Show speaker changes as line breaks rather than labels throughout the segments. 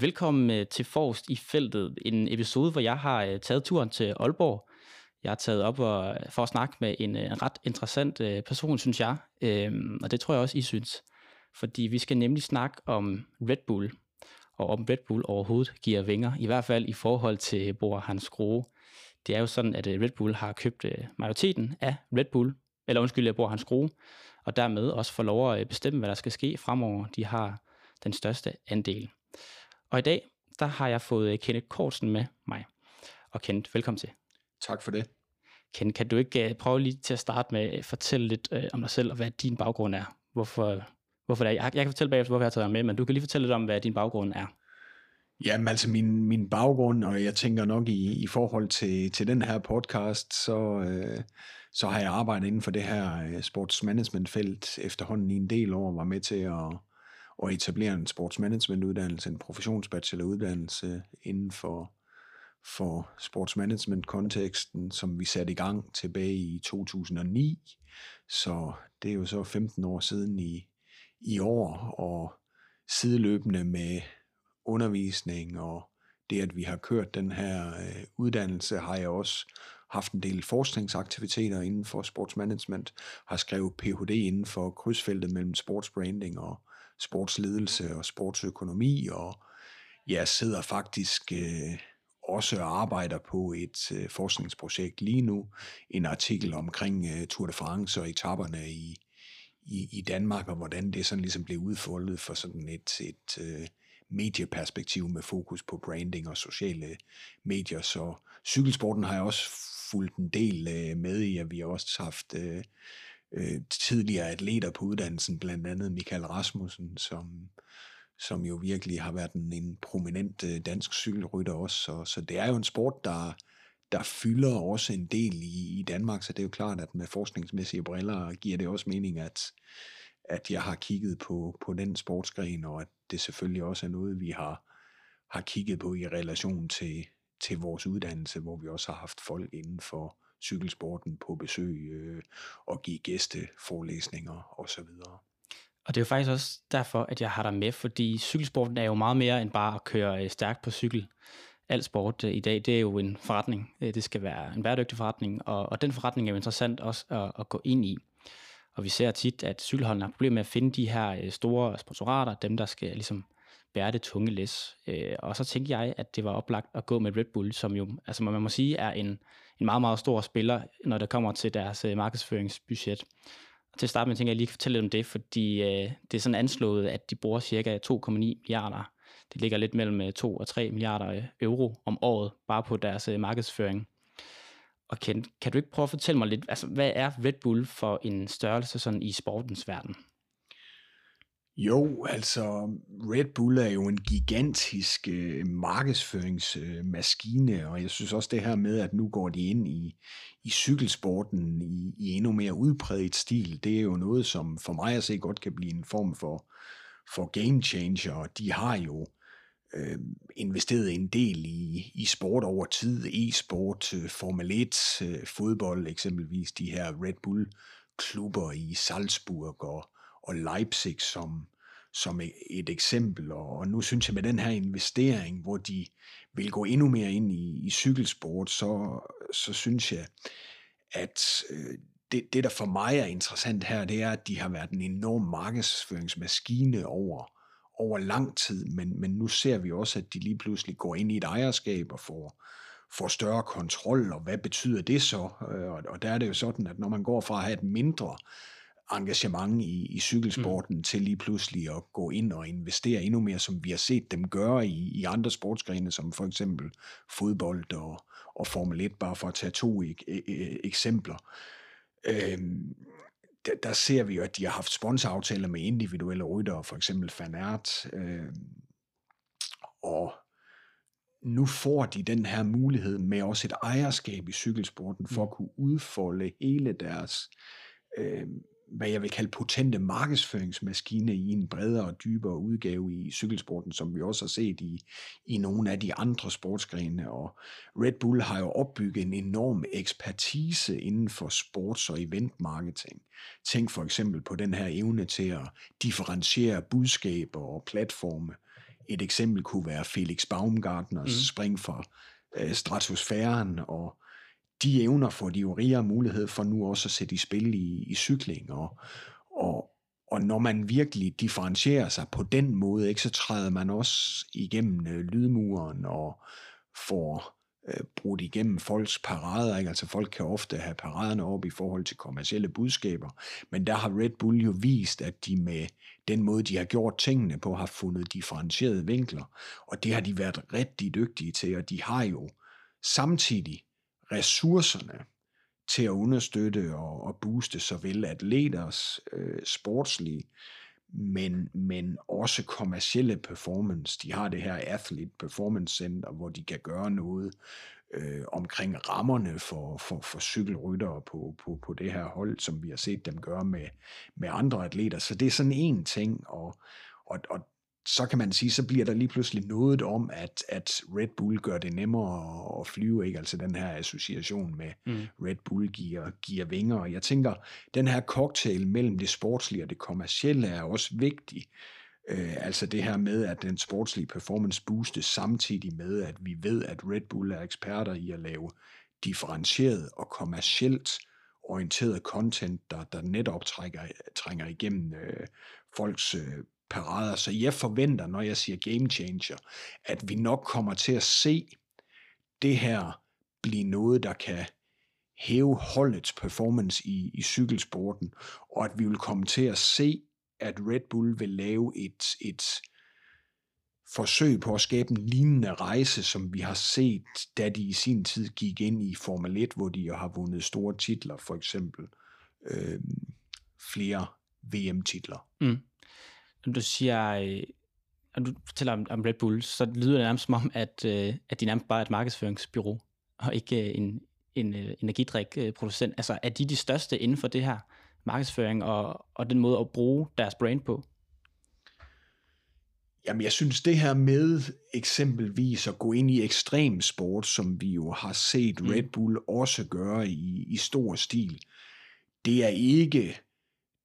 Velkommen øh, til Forrest i feltet, en episode, hvor jeg har øh, taget turen til Aalborg. Jeg har taget op og, øh, for at snakke med en, en ret interessant person, synes jeg, øhm, og det tror jeg også, I synes. Fordi vi skal nemlig snakke om Red Bull, og om Red Bull overhovedet giver vinger, i hvert fald i forhold til Bor Hans Grohe. Det er jo sådan, at Red Bull har købt majoriteten af Red Bull, eller undskyld, jeg Bor Hans Grohe, og dermed også får lov at bestemme, hvad der skal ske fremover. De har den største andel. Og i dag, der har jeg fået Kenneth Korsen med mig. Og Kenneth, velkommen til.
Tak for det.
Kenneth, kan du ikke uh, prøve lige til at starte med at fortælle lidt uh, om dig selv, og hvad din baggrund er? Hvorfor, hvorfor det er? Jeg, jeg kan fortælle bagefter, hvorfor jeg har taget dig med, men du kan lige fortælle lidt om, hvad din baggrund er.
Jamen altså min, min baggrund, og jeg tænker nok i, i forhold til, til den her podcast, så, øh, så har jeg arbejdet inden for det her øh, sportsmanagementfelt efterhånden i en del år, var med til at, at etablere en sportsmanagementuddannelse, en professionsbacheloruddannelse inden for, for sportsmanagement-konteksten, som vi satte i gang tilbage i 2009. Så det er jo så 15 år siden i, i år, og sideløbende med undervisning og det, at vi har kørt den her øh, uddannelse, har jeg også haft en del forskningsaktiviteter inden for sportsmanagement, har skrevet Ph.D. inden for krydsfeltet mellem sportsbranding og sportsledelse og sportsøkonomi, og jeg sidder faktisk øh, også og arbejder på et øh, forskningsprojekt lige nu, en artikel omkring øh, Tour de France og etaperne i, i, i Danmark, og hvordan det sådan ligesom blev udfoldet for sådan et, et øh, medieperspektiv med fokus på branding og sociale medier. Så cykelsporten har jeg også fulgt en del øh, med i, at vi har også haft øh, øh, tidligere atleter på uddannelsen, blandt andet Michael Rasmussen, som, som jo virkelig har været en, en prominent øh, dansk cykelrytter også. Så, så det er jo en sport, der, der fylder også en del i, i Danmark, så det er jo klart, at med forskningsmæssige briller giver det også mening, at, at jeg har kigget på, på den sportsgren, og at det selvfølgelig også er noget, vi har, har kigget på i relation til, til vores uddannelse, hvor vi også har haft folk inden for cykelsporten på besøg øh, og give gæsteforelæsninger osv.
Og det er jo faktisk også derfor, at jeg har dig med, fordi cykelsporten er jo meget mere end bare at køre øh, stærkt på cykel. Al sport øh, i dag, det er jo en forretning. Øh, det skal være en bæredygtig forretning, og, og den forretning er jo interessant også at, at gå ind i. Og vi ser tit, at cykelholdene har problemer med at finde de her store sponsorater, dem der skal ligesom bære det tunge læs. Og så tænkte jeg, at det var oplagt at gå med Red Bull, som jo, altså man må sige, er en, en meget, meget stor spiller, når det kommer til deres øh, markedsføringsbudget. Og til at starte med, tænker jeg lige fortælle lidt om det, fordi øh, det er sådan anslået, at de bruger cirka 2,9 milliarder. Det ligger lidt mellem øh, 2 og 3 milliarder øh, euro om året, bare på deres markedsføring. Og Ken, kan du ikke prøve at fortælle mig lidt, altså hvad er Red Bull for en størrelse sådan i sportens verden?
Jo, altså Red Bull er jo en gigantisk øh, markedsføringsmaskine, øh, og jeg synes også det her med, at nu går de ind i, i cykelsporten i, i endnu mere udbredt stil, det er jo noget, som for mig at se godt kan blive en form for, for game changer. De har jo øh, investeret en del i, i sport over tid, e-sport, øh, Formel 1, øh, fodbold eksempelvis, de her Red Bull-klubber i Salzburg og, og Leipzig som, som e-, et eksempel. Og nu synes jeg med den her investering, hvor de vil gå endnu mere ind i, i cykelsport, så, så synes jeg, at øh, det, det, der for mig er interessant her, det er, at de har været en enorm markedsføringsmaskine over over lang tid, men, men nu ser vi også, at de lige pludselig går ind i et ejerskab og får, får større kontrol, og hvad betyder det så? Øh, og, og der er det jo sådan, at når man går fra at have et mindre engagement i, i cykelsporten mm. til lige pludselig at gå ind og investere endnu mere, som vi har set dem gøre i, i andre sportsgrene, som for eksempel fodbold og, og Formel 1, bare for at tage to ek, ek, eksempler. Øhm, der, der ser vi jo, at de har haft sponsoraftaler med individuelle ryttere, for eksempel Fanart, øh, og nu får de den her mulighed med også et ejerskab i cykelsporten for at kunne udfolde hele deres øh, hvad jeg vil kalde potente markedsføringsmaskine i en bredere og dybere udgave i cykelsporten, som vi også har set i, i nogle af de andre sportsgrene. Og Red Bull har jo opbygget en enorm ekspertise inden for sports- og eventmarketing. Tænk for eksempel på den her evne til at differentiere budskaber og platforme et eksempel kunne være Felix Baumgartners mm. spring fra øh, stratosfæren, og de evner får de jo rigere mulighed for nu også at sætte i spil i, i cykling, og, og, og når man virkelig differentierer sig på den måde, ikke, så træder man også igennem øh, lydmuren og får øh, brudt igennem folks parader. Ikke? Altså folk kan ofte have paraderne op i forhold til kommercielle budskaber, men der har Red Bull jo vist, at de med den måde, de har gjort tingene på, har fundet differentierede vinkler, og det har de været rigtig dygtige til, og de har jo samtidig ressourcerne til at understøtte og, og booste såvel atleters øh, sportslige, men, men også kommercielle performance. De har det her Athlete Performance Center, hvor de kan gøre noget øh, omkring rammerne for, for, for cykelryttere på, på, på det her hold, som vi har set dem gøre med, med andre atleter. Så det er sådan en ting, og, og, og så kan man sige, så bliver der lige pludselig noget om, at, at Red Bull gør det nemmere at flyve, ikke? altså den her association med mm. Red Bull giver, giver vinger. Og jeg tænker, den her cocktail mellem det sportslige og det kommercielle er også vigtig. Øh, altså det her med, at den sportslige performance boostes samtidig med, at vi ved, at Red Bull er eksperter i at lave differentieret og kommercielt orienteret content, der, der netop trækker, trænger igennem øh, folks øh, parader. Så jeg forventer, når jeg siger game changer, at vi nok kommer til at se det her blive noget, der kan hæve holdets performance i, i cykelsporten, og at vi vil komme til at se, at Red Bull vil lave et, et forsøg på at skabe en lignende rejse, som vi har set, da de i sin tid gik ind i Formel 1, hvor de jo har vundet store titler, for eksempel øh, flere VM-titler. Mm
når du siger, øh, når du fortæller om, om Red Bull, så lyder det nærmest som om, at, øh, at de nærmest bare er et markedsføringsbyrå, og ikke øh, en, en øh, energidrikproducent. Altså, er de de største inden for det her markedsføring og, og den måde at bruge deres brand på?
Jamen, jeg synes det her med eksempelvis at gå ind i ekstrem sport, som vi jo har set mm. Red Bull også gøre i, i stor stil, det er ikke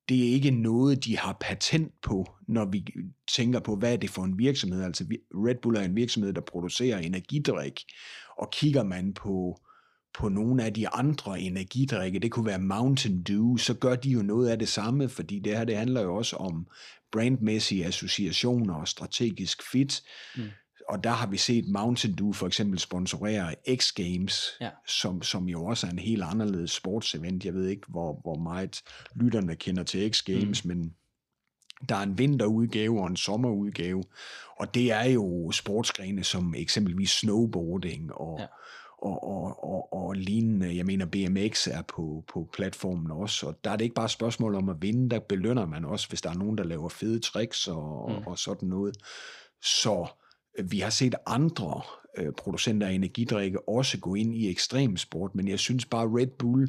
det er ikke noget, de har patent på, når vi tænker på, hvad er det for en virksomhed. Altså Red Bull er en virksomhed, der producerer energidrik, og kigger man på, på nogle af de andre energidrikke, det kunne være Mountain Dew, så gør de jo noget af det samme, fordi det her det handler jo også om brandmæssige associationer og strategisk fit. Mm og der har vi set Mountain Dew for eksempel sponsorere X Games, ja. som, som jo også er en helt anderledes sportsevent. Jeg ved ikke, hvor, hvor meget lytterne kender til X Games, mm. men der er en vinterudgave og en sommerudgave, og det er jo sportsgrene som eksempelvis snowboarding og, ja. og, og, og, og lignende. Jeg mener, BMX er på, på platformen også, og der er det ikke bare et spørgsmål om at vinde, der belønner man også, hvis der er nogen, der laver fede tricks og, mm. og sådan noget. Så vi har set andre øh, producenter af energidrikke også gå ind i ekstremsport, men jeg synes bare Red Bull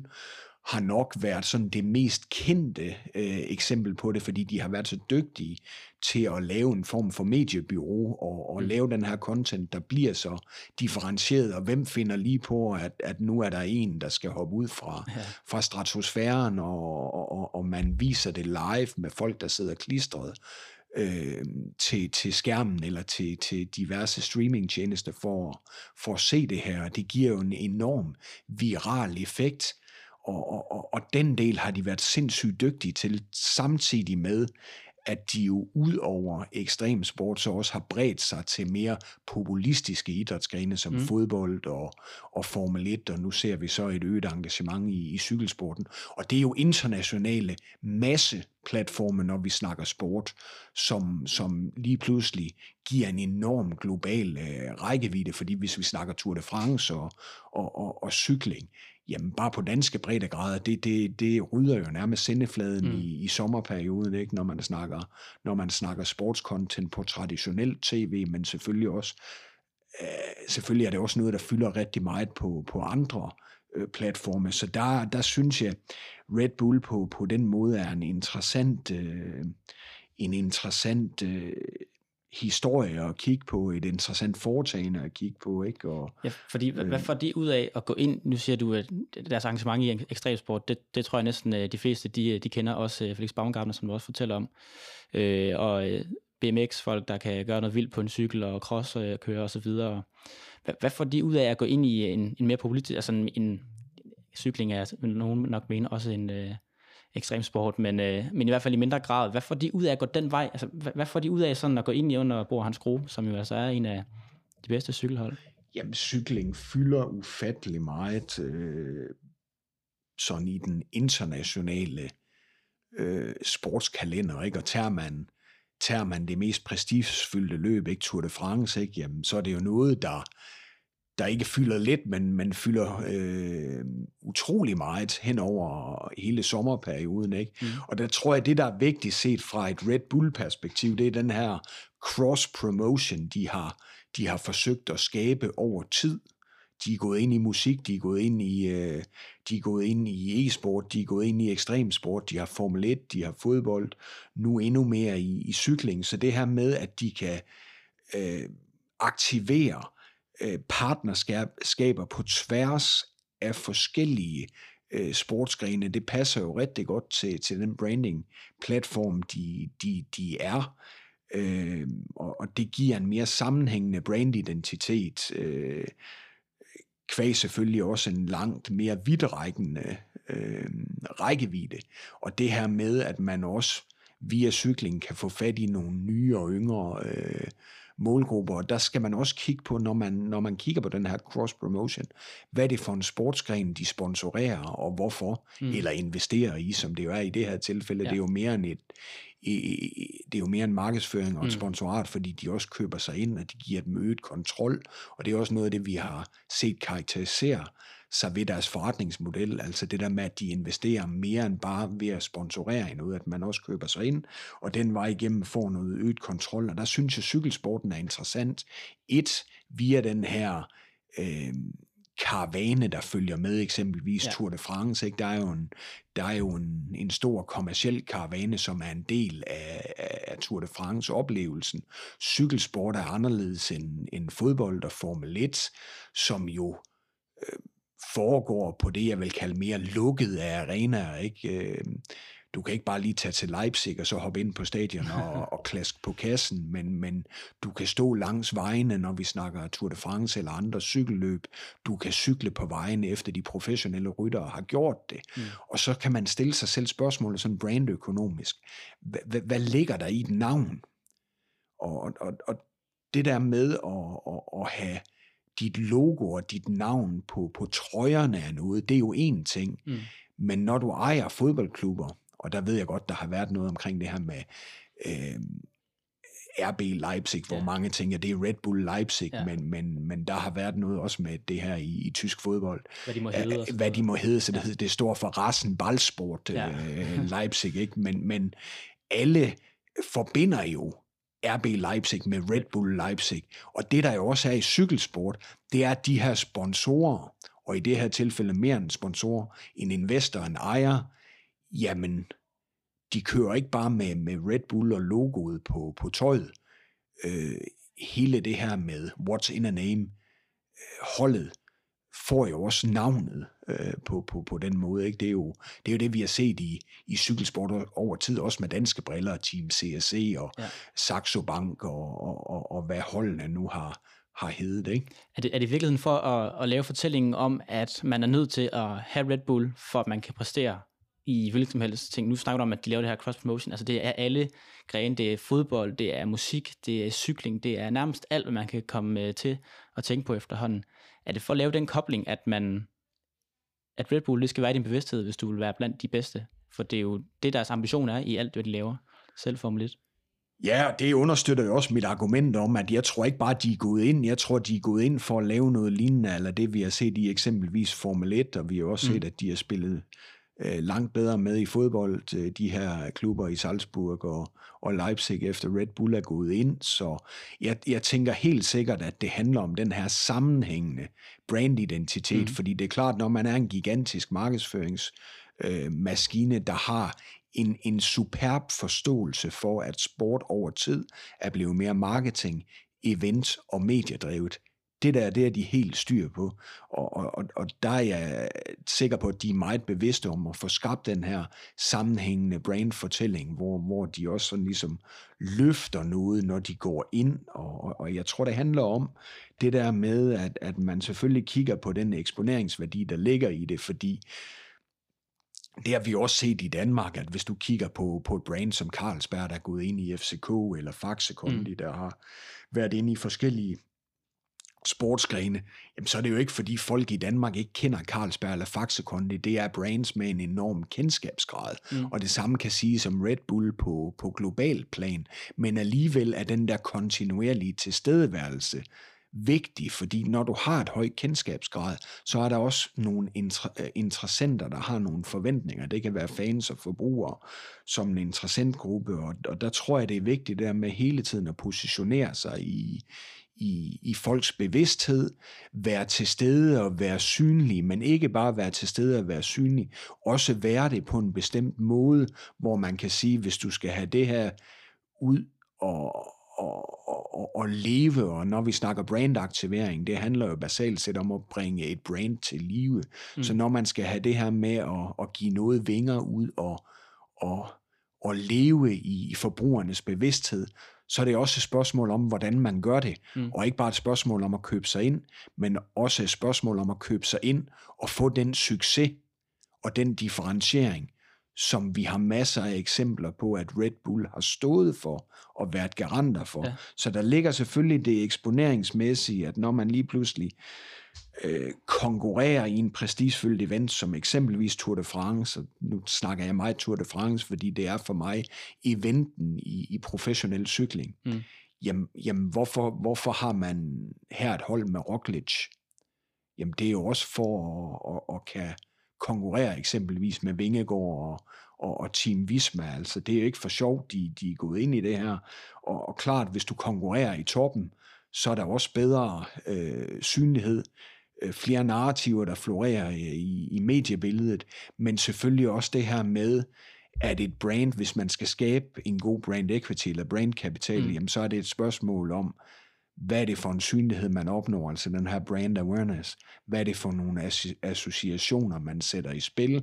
har nok været sådan det mest kendte øh, eksempel på det, fordi de har været så dygtige til at lave en form for mediebyrå og, og mm. lave den her content, der bliver så differentieret, og hvem finder lige på, at, at nu er der en, der skal hoppe ud fra, ja. fra stratosfæren, og, og, og man viser det live med folk, der sidder klistret øh, til, til skærmen eller til, til diverse streamingtjenester for, for at se det her. Det giver jo en enorm viral effekt, og, og, og, og den del har de været sindssygt dygtige til, samtidig med, at de jo ud over ekstrem sport så også har bredt sig til mere populistiske idrætsgrene som mm. fodbold og, og Formel 1, og nu ser vi så et øget engagement i, i cykelsporten. Og det er jo internationale masseplatforme, når vi snakker sport, som, som lige pludselig giver en enorm global øh, rækkevidde, fordi hvis vi snakker Tour de France og, og, og, og cykling, jamen bare på danske breddegrader, det, det, det rydder jo nærmest sendefladen mm. i, i sommerperioden, ikke? Når, man snakker, når man snakker sportscontent på traditionelt tv, men selvfølgelig også, øh, selvfølgelig er det også noget, der fylder rigtig meget på, på andre øh, platforme, så der, der synes jeg, Red Bull på, på den måde er en interessant, øh, en interessant øh, historie at kigge på, et interessant foretagende at kigge på, ikke? Og,
ja, fordi hvad, øh, hvad får det ud af at gå ind, nu siger du, at deres arrangement i ekstremsport, det, det tror jeg næsten øh, de fleste, de, de kender også øh, Felix Baumgartner, som du også fortæller om, øh, og BMX-folk, der kan gøre noget vildt på en cykel og cross og køre osv. Hvad, hvad får de ud af at gå ind i en, en mere populistisk, altså en, en cykling er nogen nok mener også en ekstremsport, ekstrem sport, men, øh, men i hvert fald i mindre grad. Hvad får de ud af at gå den vej? Altså, hvad, hvad får de ud af sådan at gå ind i under Bor Hans Gro, som jo altså er en af de bedste cykelhold?
Jamen, cykling fylder ufattelig meget øh, sådan i den internationale øh, sportskalender, ikke? Og tager man, tager man det mest prestigefyldte løb, ikke Tour de France, ikke? Jamen, så er det jo noget, der, der ikke fylder lidt, men man fylder øh, utrolig meget hen over hele sommerperioden. Ikke? Mm. Og der tror jeg, det der er vigtigt set fra et Red Bull-perspektiv, det er den her cross-promotion, de har, de har forsøgt at skabe over tid. De er gået ind i musik, de er gået ind i, øh, de er gået ind i e-sport, de er gået ind i ekstremsport, de har Formel 1, de har fodbold, nu endnu mere i, i cykling. Så det her med, at de kan øh, aktivere øh, partnerskaber på tværs af forskellige øh, sportsgrene, det passer jo rigtig godt til, til den branding-platform, de, de, de er. Øh, og, og det giver en mere sammenhængende brandidentitet, øh, kvæg selvfølgelig også en langt mere vidtrækkende øh, rækkevidde. Og det her med, at man også via cykling kan få fat i nogle nye og yngre øh, målgrupper, og der skal man også kigge på, når man, når man kigger på den her cross-promotion, hvad er det for en sportsgren, de sponsorerer, og hvorfor, mm. eller investerer i, som det jo er i det her tilfælde. Ja. Det er jo mere end et, det er jo mere en markedsføring og et mm. sponsorat, fordi de også køber sig ind, og de giver dem øget kontrol, og det er også noget af det, vi har set karakterisere sig ved deres forretningsmodel, altså det der med, at de investerer mere end bare ved at sponsorere noget, at man også køber sig ind, og den vej igennem får noget øget kontrol, og der synes jeg, cykelsporten er interessant. Et, via den her øh, karavane, der følger med, eksempelvis ja. Tour de France. Ikke? Der er jo, en, der er jo en, en stor kommersiel karavane, som er en del af, af Tour de France-oplevelsen. Cykelsport er anderledes end, end fodbold og Formel 1, som jo øh, foregår på det, jeg vil kalde mere lukket af arenaer. Ikke? Øh, du kan ikke bare lige tage til Leipzig og så hoppe ind på stadion og, og klaske på kassen, men, men du kan stå langs vejene, når vi snakker Tour de France eller andre cykelløb. Du kan cykle på vejen efter de professionelle ryttere har gjort det. Mm. Og så kan man stille sig selv spørgsmålet sådan brandøkonomisk. Hvad ligger der i et navn? Og, og, og det der med at, at, at have dit logo og dit navn på, på trøjerne af noget, det er jo én ting. Mm. Men når du ejer fodboldklubber, og der ved jeg godt, der har været noget omkring det her med øh, RB Leipzig, hvor ja. mange tænker, det er Red Bull Leipzig, ja. men, men, men der har været noget også med det her i, i tysk fodbold.
Hvad de må hedde.
Hvad de må hedde, så det, ja. det står for Rassen Ballsport ja. øh, Leipzig, ikke? Men, men alle forbinder jo RB Leipzig med Red Bull Leipzig. Og det, der jo også er i cykelsport, det er de her sponsorer, og i det her tilfælde mere end sponsorer, en investor, en ejer, jamen, de kører ikke bare med, med Red Bull og logoet på, på tøjet. Øh, hele det her med What's in a Name, øh, holdet, får jo også navnet øh, på, på, på den måde. Ikke? Det, er jo, det er jo det, vi har set i, i cykelsport over tid, også med danske briller, Team CSC og ja. Saxo Bank og, og, og, og hvad holdene nu har, har heddet. Ikke?
Er, det, er det i virkeligheden for at, at lave fortællingen om, at man er nødt til at have Red Bull, for at man kan præstere i hvilken som helst ting. Nu snakker du om, at de laver det her cross promotion. Altså det er alle grene. Det er fodbold, det er musik, det er cykling, det er nærmest alt, hvad man kan komme øh, til at tænke på efterhånden. Er det for at lave den kobling, at man at Red Bull det skal være i din bevidsthed, hvis du vil være blandt de bedste? For det er jo det, deres ambition er i alt, hvad de laver. Selv Formel 1.
Ja, og det understøtter jo også mit argument om, at jeg tror ikke bare, de er gået ind. Jeg tror, de er gået ind for at lave noget lignende, eller det vi har set i eksempelvis Formel 1, og vi har også mm. set, at de har spillet øh, langt bedre med i fodbold, øh, de her klubber i Salzburg og, og Leipzig, efter Red Bull er gået ind. Så jeg, jeg tænker helt sikkert, at det handler om den her sammenhængende brandidentitet, mm. fordi det er klart, når man er en gigantisk markedsføringsmaskine, øh, der har en, en superb forståelse for, at sport over tid er blevet mere marketing, event og mediedrevet, det der, det er de helt styr på. Og, og, og der er jeg sikker på, at de er meget bevidste om at få skabt den her sammenhængende brandfortælling, hvor, hvor de også sådan ligesom løfter noget, når de går ind. Og, og jeg tror, det handler om det der med, at, at man selvfølgelig kigger på den eksponeringsværdi, der ligger i det, fordi det har vi også set i Danmark, at hvis du kigger på, på et brand som Carlsberg, der er gået ind i FCK, eller Faxe Kondi, mm. der har været inde i forskellige sportsgrene, jamen så er det jo ikke, fordi folk i Danmark ikke kender Carlsberg eller Faxe Kondi. Det er brands med en enorm kendskabsgrad. Mm. Og det samme kan sige som Red Bull på, på global plan. Men alligevel er den der kontinuerlige tilstedeværelse vigtig, fordi når du har et højt kendskabsgrad, så er der også nogle inter- interessenter, der har nogle forventninger. Det kan være fans og forbrugere som en interessentgruppe, og, og der tror jeg, det er vigtigt der med hele tiden at positionere sig i, i, i folks bevidsthed, være til stede og være synlig, men ikke bare være til stede og være synlig, også være det på en bestemt måde, hvor man kan sige, hvis du skal have det her ud og, og, og, og leve, og når vi snakker brandaktivering, det handler jo basalt set om at bringe et brand til live. Mm. Så når man skal have det her med at, at give noget vinger ud og, og, og leve i forbrugernes bevidsthed, så er det også et spørgsmål om, hvordan man gør det. Mm. Og ikke bare et spørgsmål om at købe sig ind, men også et spørgsmål om at købe sig ind og få den succes og den differentiering, som vi har masser af eksempler på, at Red Bull har stået for og været garanter for. Ja. Så der ligger selvfølgelig det eksponeringsmæssige, at når man lige pludselig øh, konkurrerer i en prestigefyldt event, som eksempelvis Tour de France, og nu snakker jeg meget Tour de France, fordi det er for mig eventen i, i professionel cykling, mm. jamen, jamen hvorfor, hvorfor har man her et hold med Roglic? Jamen det er jo også for at, at, at kan konkurrere eksempelvis med Vingegaard og, og, og Team Visma. Altså, det er jo ikke for sjovt, de, de er gået ind i det her. Og, og klart, hvis du konkurrerer i toppen, så er der også bedre øh, synlighed, øh, flere narrativer, der florerer i, i mediebilledet, men selvfølgelig også det her med, at et brand, hvis man skal skabe en god brand equity eller brand kapital, mm. jamen så er det et spørgsmål om, hvad er det for en synlighed, man opnår, altså den her brand awareness, hvad er det for nogle associationer, man sætter i spil,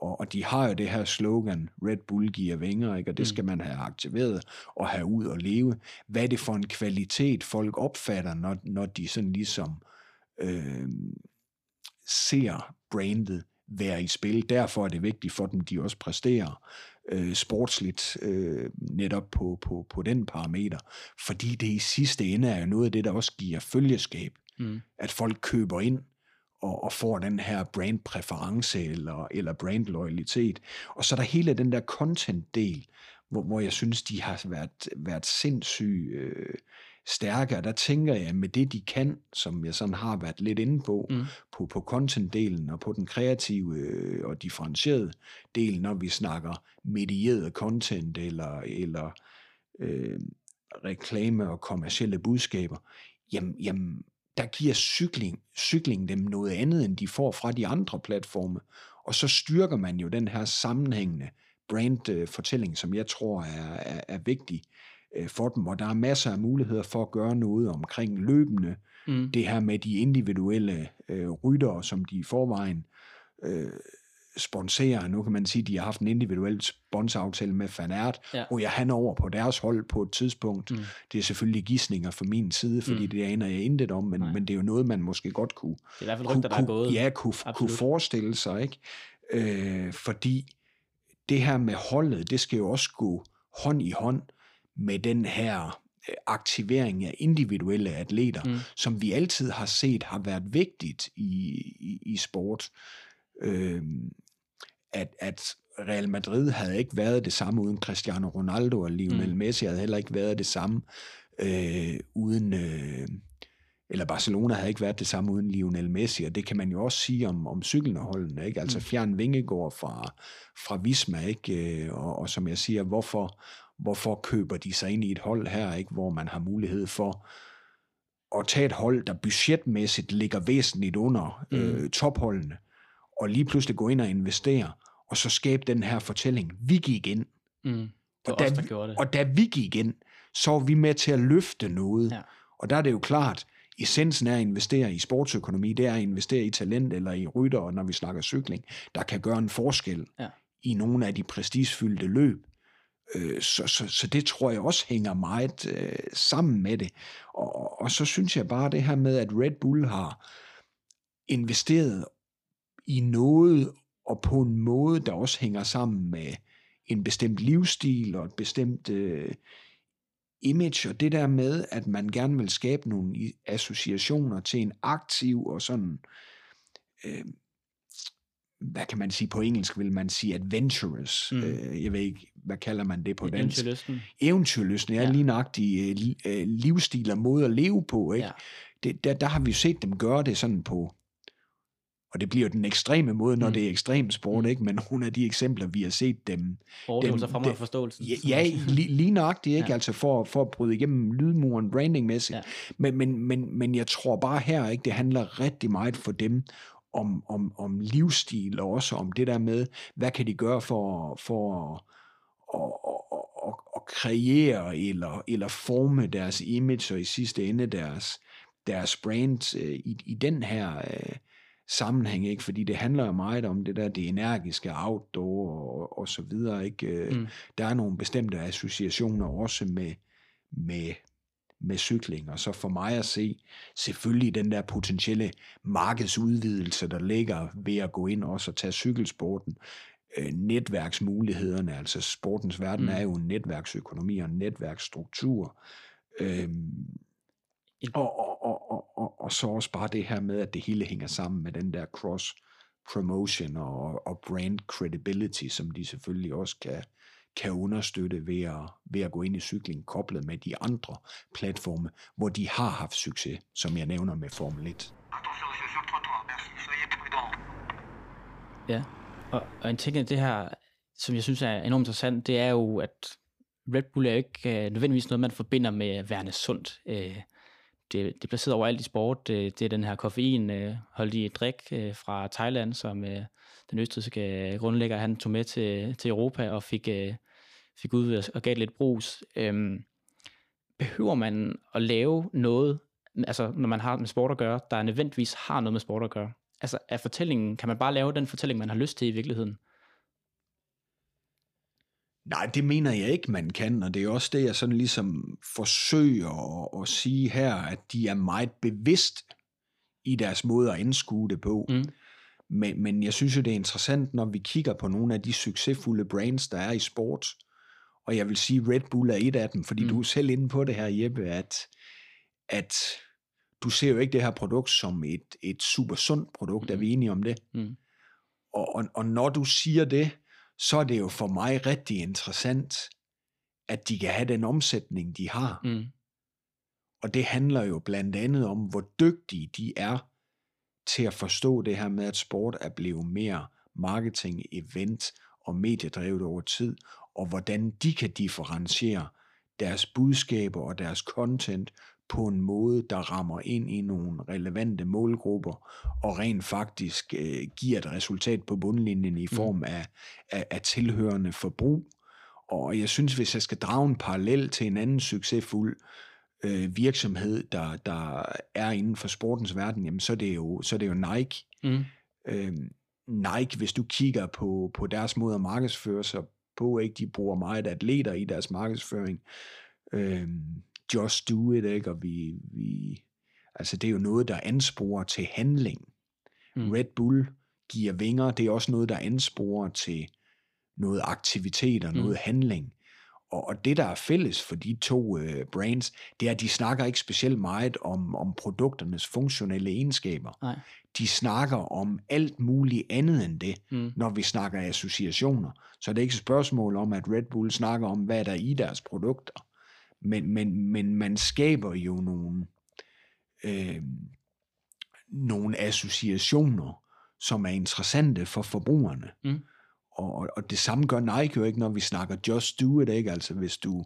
og, og de har jo det her slogan, Red Bull giver vinger, ikke? og det mm. skal man have aktiveret og have ud og leve. Hvad er det for en kvalitet, folk opfatter, når, når de sådan ligesom øh, ser brandet være i spil. Derfor er det vigtigt for dem, de også præsterer øh, sportsligt øh, netop på, på, på den parameter. Fordi det i sidste ende er jo noget af det, der også giver følgeskab. Mm. At folk køber ind og, og får den her brandpræference eller, eller brandloyalitet. Og så er der hele den der content-del, hvor, hvor jeg synes, de har været, været sindssygt øh, stærke, og der tænker jeg, med det de kan, som jeg sådan har været lidt inde på, mm. på, på content-delen og på den kreative øh, og differentierede del, når vi snakker medieret content eller, eller øh, reklame og kommercielle budskaber, jamen, jamen der giver cykling, cykling dem noget andet, end de får fra de andre platforme. Og så styrker man jo den her sammenhængende brand-fortælling, som jeg tror er, er, er vigtig øh, for dem. Og der er masser af muligheder for at gøre noget omkring løbende. Mm. Det her med de individuelle øh, ryttere, som de i forvejen øh, sponsorer. Nu kan man sige, at de har haft en individuel sponsoraftale med Fanart, ja. og jeg han over på deres hold på et tidspunkt. Mm. Det er selvfølgelig gissninger fra min side, fordi mm. det aner jeg intet om, men, men det er jo noget, man måske godt kunne, det
er i hvert fald rygter, der er gået.
Ja, kunne, kunne forestille sig. ikke? Øh, fordi det her med holdet, det skal jo også gå hånd i hånd med den her øh, aktivering af individuelle atleter, mm. som vi altid har set har været vigtigt i, i, i sport. Øh, at, at Real Madrid havde ikke været det samme uden Cristiano Ronaldo, og Lionel mm. Messi havde heller ikke været det samme øh, uden... Øh, eller Barcelona havde ikke været det samme uden Lionel Messi, og det kan man jo også sige om, om cykelholdene, ikke? Altså mm. fjern Vingegaard fra, fra Visma, ikke? Øh, og, og som jeg siger, hvorfor, hvorfor køber de sig ind i et hold her, ikke? Hvor man har mulighed for at tage et hold, der budgetmæssigt ligger væsentligt under mm. øh, topholdene, og lige pludselig gå ind og investere, og så skabe den her fortælling. Vi gik ind.
Mm. Og, da, os, der det.
og da vi gik ind, så var vi med til at løfte noget. Ja. Og der er det jo klart, essensen er at investere i sportsøkonomi, det er at investere i talent eller i rytter, når vi snakker cykling, der kan gøre en forskel
Ja.
i nogle af de prestigefyldte løb. Øh, Så, så, så det tror jeg også hænger meget øh, sammen med det. Og, og så synes jeg bare det her med, at Red Bull har investeret i noget, og på en måde, der også hænger sammen med en bestemt livsstil og et bestemt øh, image, og det der med, at man gerne vil skabe nogle associationer til en aktiv og sådan, øh, hvad kan man sige på engelsk, vil man sige adventurous,
Mm.
øh, jeg ved ikke, hvad kalder man det på dansk?
Eventyrlysten.
Eventyrlysten, ja,
Ja.
lige nøjagtig øh, øh, livsstil og måde at leve på, ikke?
Ja.
Det, der, der har vi set dem gøre det sådan på, og det bliver jo den ekstreme måde, når
Mm.
det er ekstrem sport,
Mm.
ikke? men nogle af de eksempler, vi har set dem,
Overlevelse
Dem-
fremmer
det-
forståelsen.
Ja, ja lige, lige nøjagtigt, ikke?
Ja.
Altså for, for at bryde igennem lydmuren brandingmæssigt.
Ja.
Men, men, men, men jeg tror bare her, ikke, det handler rigtig meget for dem om, om, om livsstil, og også om det der med, hvad kan de gøre for, for at, at, at, at, at kreere eller, eller forme deres image, og i sidste ende deres, deres brand øh, i, i den her øh, sammenhæng, ikke? fordi det handler jo meget om det der, det energiske outdoor og, og så videre, ikke? Øh,
Mm.
Der er nogle bestemte associationer også med, med, med cykling, og så for mig at se, selvfølgelig den der potentielle markedsudvidelse, der ligger ved at gå ind også og tage cykelsporten, øh, netværksmulighederne, altså sportens verden
Mm.
er jo en netværksøkonomi og en netværksstruktur, øhm, og, og, og, og, og, og så også bare det her med, at det hele hænger sammen med den der cross promotion og, og brand credibility, som de selvfølgelig også kan, kan understøtte ved at, ved at gå ind i cykling, koblet med de andre platforme, hvor de har haft succes, som jeg nævner med Formel 1.
Attention, monsieur, sur le trottoir, merci. Soyez prudent.
Ja, og, og en ting af det her, som jeg synes er enormt interessant, det er jo, at Red Bull er jo ikke øh, nødvendigvis noget, man forbinder med værende sundt. Øh, det, det er placeret overalt i sport. Det, det er den her koffein, øh, drik øh, fra Thailand, som øh, den østrigske grundlægger, han tog med til, til Europa og fik, fik ud og- gav lidt brus. Øhm, behøver man at lave noget, altså når man har med sport at gøre, der nødvendigvis har noget med sport at gøre? Altså er fortællingen, kan man bare lave den fortælling, man har lyst til i virkeligheden?
Nej, det mener jeg ikke, man kan, og det er også det, jeg sådan ligesom forsøger at, at sige her, at de er meget bevidst i deres måde at anskue det på.
Mm.
Men, men jeg synes jo, det er interessant, når vi kigger på nogle af de succesfulde brands, der er i sport, og jeg vil sige, Red Bull er et af dem, fordi
Mm.
mm. du er selv inde på det her, Jeppe, at, at du ser jo ikke det her produkt som et, et super sundt produkt, er vi enige om det?
Mm.
Og, og, og når du siger det, så er det jo for mig rigtig interessant, at de kan have den omsætning, de har.
Mm.
Og det handler jo blandt andet om, hvor dygtige de er til at forstå det her med, at sport er blevet mere marketing, event og mediedrevet over tid, og hvordan de kan differentiere deres budskaber og deres content på en måde, der rammer ind i nogle relevante målgrupper, og rent faktisk øh, giver et resultat på bundlinjen i form af, af, af tilhørende forbrug. Og jeg synes, hvis jeg skal drage en parallel til en anden succesfuld øh, virksomhed, der, der er inden for sportens verden, jamen så er det jo, så er det jo Nike.
Mm.
Øh, Nike, hvis du kigger på, på deres måde at markedsføre sig på, ikke, de bruger meget atleter i deres markedsføring. Øh, just do it, ikke? og vi, vi, altså det er jo noget, der ansporer til handling.
Mm.
Mm. Red Bull giver vinger, det er også noget, der ansporer til noget aktivitet og
Mm.
noget handling. Og, og det, der er fælles for de to øh, brands, det er, at de snakker ikke specielt meget om, om produkternes funktionelle egenskaber.
Nej.
De snakker om alt muligt andet end det,
Mm.
når vi snakker associationer. Så det er ikke et spørgsmål om, at Red Bull snakker om, hvad der er i deres produkter. Men, men, men man skaber jo nogle, øh, nogle associationer, som er interessante for forbrugerne.
Mm.
Og, og- det samme gør Nike jo ikke, når vi snakker just do it, ikke? Altså hvis du,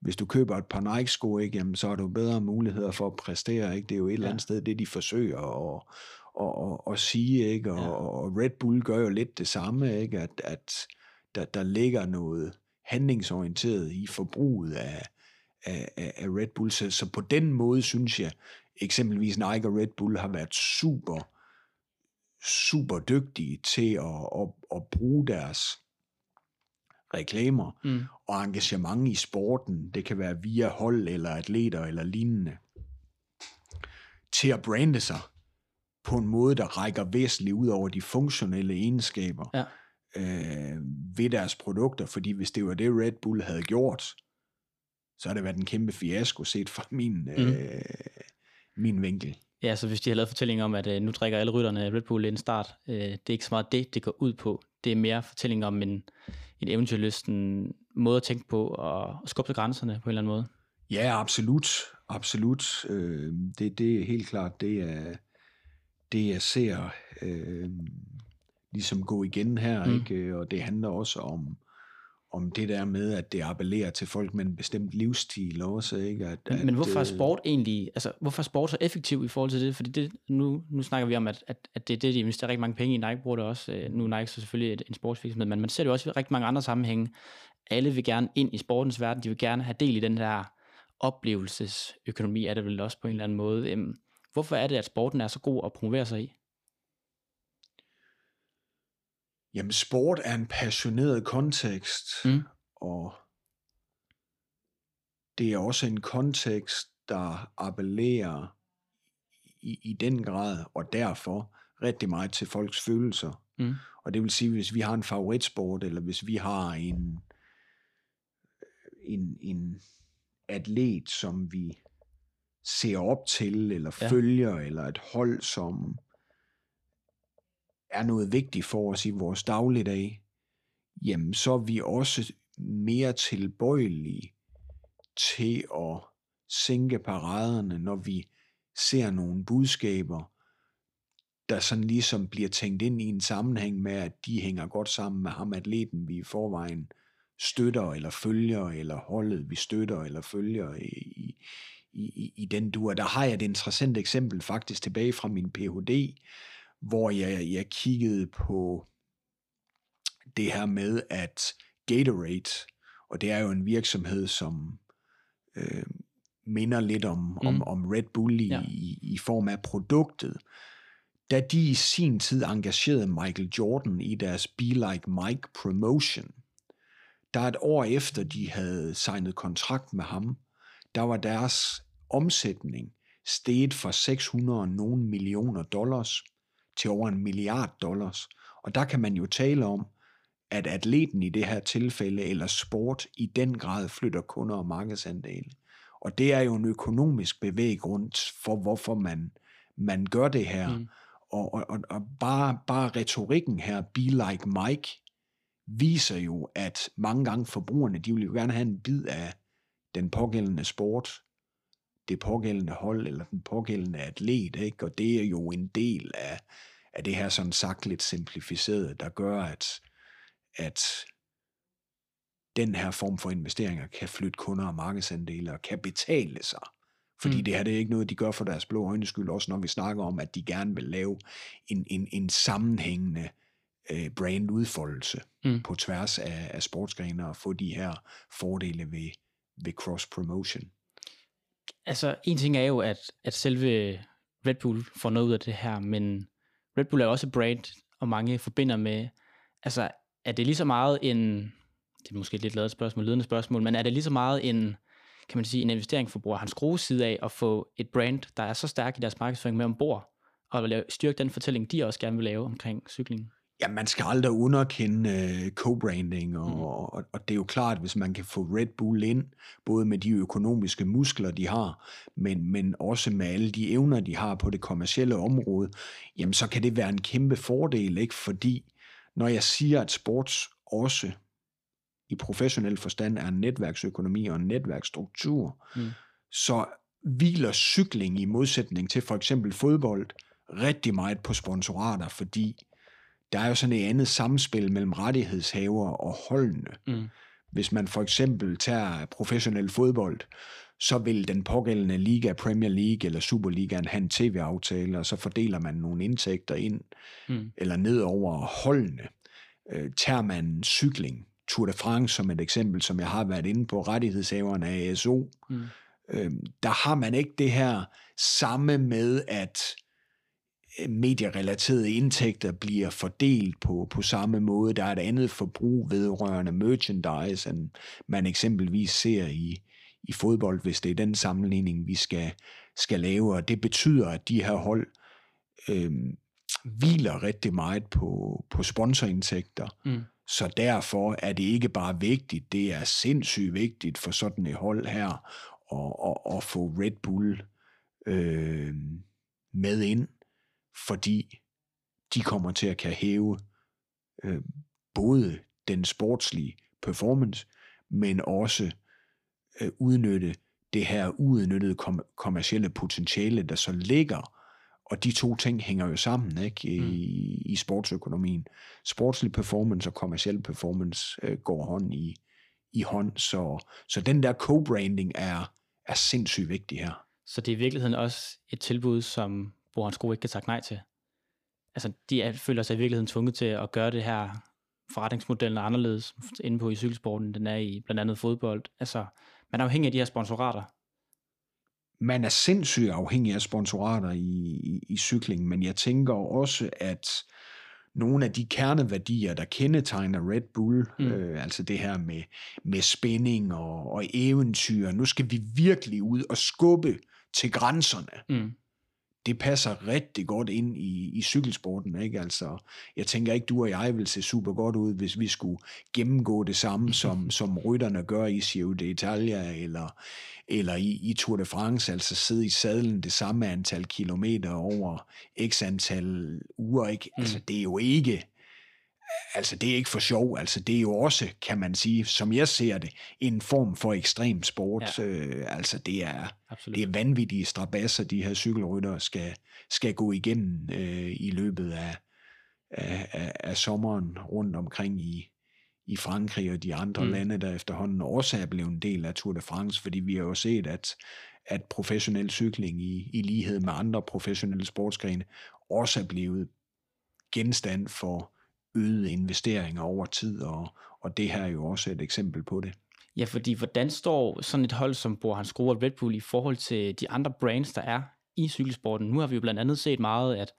hvis du køber et par Nike-sko, ikke? Jamen, så har du bedre muligheder for at præstere, ikke? Det er jo et eller andet sted, det de forsøger at, at, at, at sige, ikke? Og,
Ja.
og Red Bull gør jo lidt det samme, ikke? At, at der, der ligger noget handlingsorienteret i forbruget af, af, af af Red Bull. Så, så på den måde synes jeg, eksempelvis Nike og Red Bull har været super, super dygtige til at, at, at bruge deres reklamer
Mm.
og engagement i sporten, det kan være via hold eller atleter eller lignende, til at brande sig på en måde, der rækker væsentligt ud over de funktionelle egenskaber
Ja.
øh, ved deres produkter, fordi hvis det var det, Red Bull havde gjort, så har det været en kæmpe fiasko set fra min, øh, min vinkel.
Ja, så hvis de har lavet fortællinger om, at øh, nu drikker alle rytterne Red Bull inden start, øh, det er ikke så meget det, det går ud på. Det er mere fortællinger om en, en eventyrlysten måde at tænke på og, og skubbe til grænserne på en eller anden måde.
Ja, absolut. Absolut. Øh, det, det er helt klart det, jeg, det jeg ser øh, ligesom gå igen her,
Mm.
mm. ikke? Og det handler også om, om det der med, at det appellerer til folk med en bestemt livsstil også, ikke? At,
Men, men hvorfor er
øh,
sport egentlig, altså hvorfor er sport så effektiv i forhold til det? Fordi det, nu, nu snakker vi om, at, at, at det er det, de investerer rigtig mange penge i. Nike bruger det også. Øh, Nu er Nike så selvfølgelig et, en sportsvirksomhed, men man ser det også i rigtig mange andre sammenhænge. Alle vil gerne ind i sportens verden. De vil gerne have del i den der oplevelsesøkonomi, er det vel også på en eller anden måde. Øhm, Hvorfor er det, at sporten er så god at promovere sig i?
Jamen, sport er en passioneret kontekst,
Mm.
og det er også en kontekst, der appellerer i, i den grad, og derfor rigtig meget til folks følelser.
Mm.
Og det vil sige, hvis vi har en favoritsport, eller hvis vi har en, en, en atlet, som vi ser op til, eller
Ja.
følger, eller et hold, som er noget vigtigt for os i vores dagligdag, jamen så er vi også mere tilbøjelige til at sænke paraderne, når vi ser nogle budskaber, der sådan ligesom bliver tænkt ind i en sammenhæng med, at de hænger godt sammen med ham atleten, vi i forvejen støtter eller følger, eller holdet, vi støtter eller følger i, i, i, i den dur. Der har jeg et interessant eksempel faktisk tilbage fra min Ph.D., hvor jeg, jeg kiggede på det her med, at Gatorade, og det er jo en virksomhed, som øh, minder lidt om, mm. om, om Red Bull i,
Ja.
i, i form af produktet, da de i sin tid engagerede Michael Jordan i deres Be Like Mike promotion, der et år efter de havde signet kontrakt med ham, der var deres omsætning steget fra 600 og nogle millioner dollars til over en milliard dollars. Og der kan man jo tale om, at atleten i det her tilfælde, eller sport, i den grad flytter kunder og markedsandele. Og det er jo en økonomisk bevæggrund for, hvorfor man, man gør det her.
Mm.
Og, og, og, og bare, bare retorikken her, be like Mike, viser jo, at mange gange forbrugerne, de vil jo gerne have en bid af den pågældende sport, det pågældende hold, eller den pågældende atlet, ikke? og det er jo en del af, af det her sådan sagt lidt simplificeret, der gør, at, at den her form for investeringer kan flytte kunder og markedsandele og kan betale sig. Fordi
Mm.
det her det er ikke noget, de gør for deres blå øjnes skyld, også når vi snakker om, at de gerne vil lave en, en, en sammenhængende øh, brandudfoldelse
mm.
på tværs af, af sportsgrene og få de her fordele ved, ved cross-promotion.
Altså, en ting er jo, at, at selve Red Bull får noget ud af det her, men Red Bull er også et brand, og mange forbinder med, altså, er det lige så meget en, det er måske et lidt lavet spørgsmål, ledende spørgsmål, men er det lige så meget en, kan man sige, en investering for bruger hans gode side af at få et brand, der er så stærk i deres markedsføring med ombord, og styrke den fortælling, de også gerne vil lave omkring cykling.
Ja, man skal aldrig underkende øh, co-branding, og,
Mm.
og, og det er jo klart, hvis man kan få Red Bull ind, både med de økonomiske muskler, de har, men, men også med alle de evner, de har på det kommercielle område, jamen så kan det være en kæmpe fordel, ikke? Fordi når jeg siger, at sports også i professionel forstand er en netværksøkonomi og en netværksstruktur,
Mm.
så hviler cykling i modsætning til for eksempel fodbold rigtig meget på sponsorater, fordi der er jo sådan et andet samspil mellem rettighedshaver og holdene.
Mm.
Hvis man for eksempel tager professionel fodbold, så vil den pågældende liga, Premier League eller Superligaen, have en tv-aftale, og så fordeler man nogle indtægter ind
Mm.
eller ned over holdene. Øh, tager man cykling, Tour de France som et eksempel, som jeg har været inde på, rettighedshaverne af ASO,
Mm.
øh, der har man ikke det her samme med, at medierelaterede indtægter bliver fordelt på, på samme måde. Der er et andet forbrug vedrørende merchandise, end man eksempelvis ser i, i fodbold, hvis det er den sammenligning, vi skal, skal lave. Og det betyder, at de her hold øh, hviler rigtig meget på, på sponsorindtægter. Mm. Så derfor er det ikke bare vigtigt, det er sindssygt vigtigt for sådan et hold her at, at, at få Red Bull øh, med ind, fordi de kommer til at kan hæve øh, både den sportslige performance, men også øh, udnytte det her uudnyttede kom- kommercielle potentiale, der så ligger og de to ting hænger jo sammen ikke, i, mm. i sportsøkonomien. Sportslig performance og kommersiel performance øh, går hånd i, i hånd, så, så den der co-branding er, er sindssygt vigtig her.
Så det er i virkeligheden også et tilbud, som Bohan Sko ikke kan sagt nej til? Altså, de er, føler sig i virkeligheden tvunget til at gøre det her forretningsmodellen anderledes inde på i cykelsporten, den er i blandt andet fodbold. Altså, man er afhængig af de her sponsorater,
man er sindssygt afhængig af sponsorater i, i, i cykling, men jeg tænker også, at nogle af de kerneværdier, der kendetegner Red Bull, mm. øh, altså det her med, med spænding og, og eventyr, nu skal vi virkelig ud og skubbe til grænserne. Mm det passer rigtig godt ind i, i cykelsporten. Ikke? Altså, jeg tænker ikke, du og jeg vil se super godt ud, hvis vi skulle gennemgå det samme, som, som rytterne gør i Giro d'Italia eller, eller i, i Tour de France, altså sidde i sadlen det samme antal kilometer over x antal uger. Ikke? Altså, mm. det er jo ikke altså det er ikke for sjov, altså det er jo også, kan man sige, som jeg ser det, en form for ekstrem sport. Ja. Øh, altså det er, det er vanvittige strabasser, de her cykelrytter skal, skal gå igennem øh, i løbet af, af, af, af sommeren rundt omkring i, i Frankrig og de andre mm. lande, der efterhånden også er blevet en del af Tour de France, fordi vi har jo set, at, at professionel cykling i, i lighed med andre professionelle sportsgrene også er blevet genstand for øgede investeringer over tid, og, og det her er jo også et eksempel på det.
Ja, fordi hvordan står sådan et hold som Bor Hans og Red Bull i forhold til de andre brands, der er i cykelsporten? Nu har vi jo blandt andet set meget, at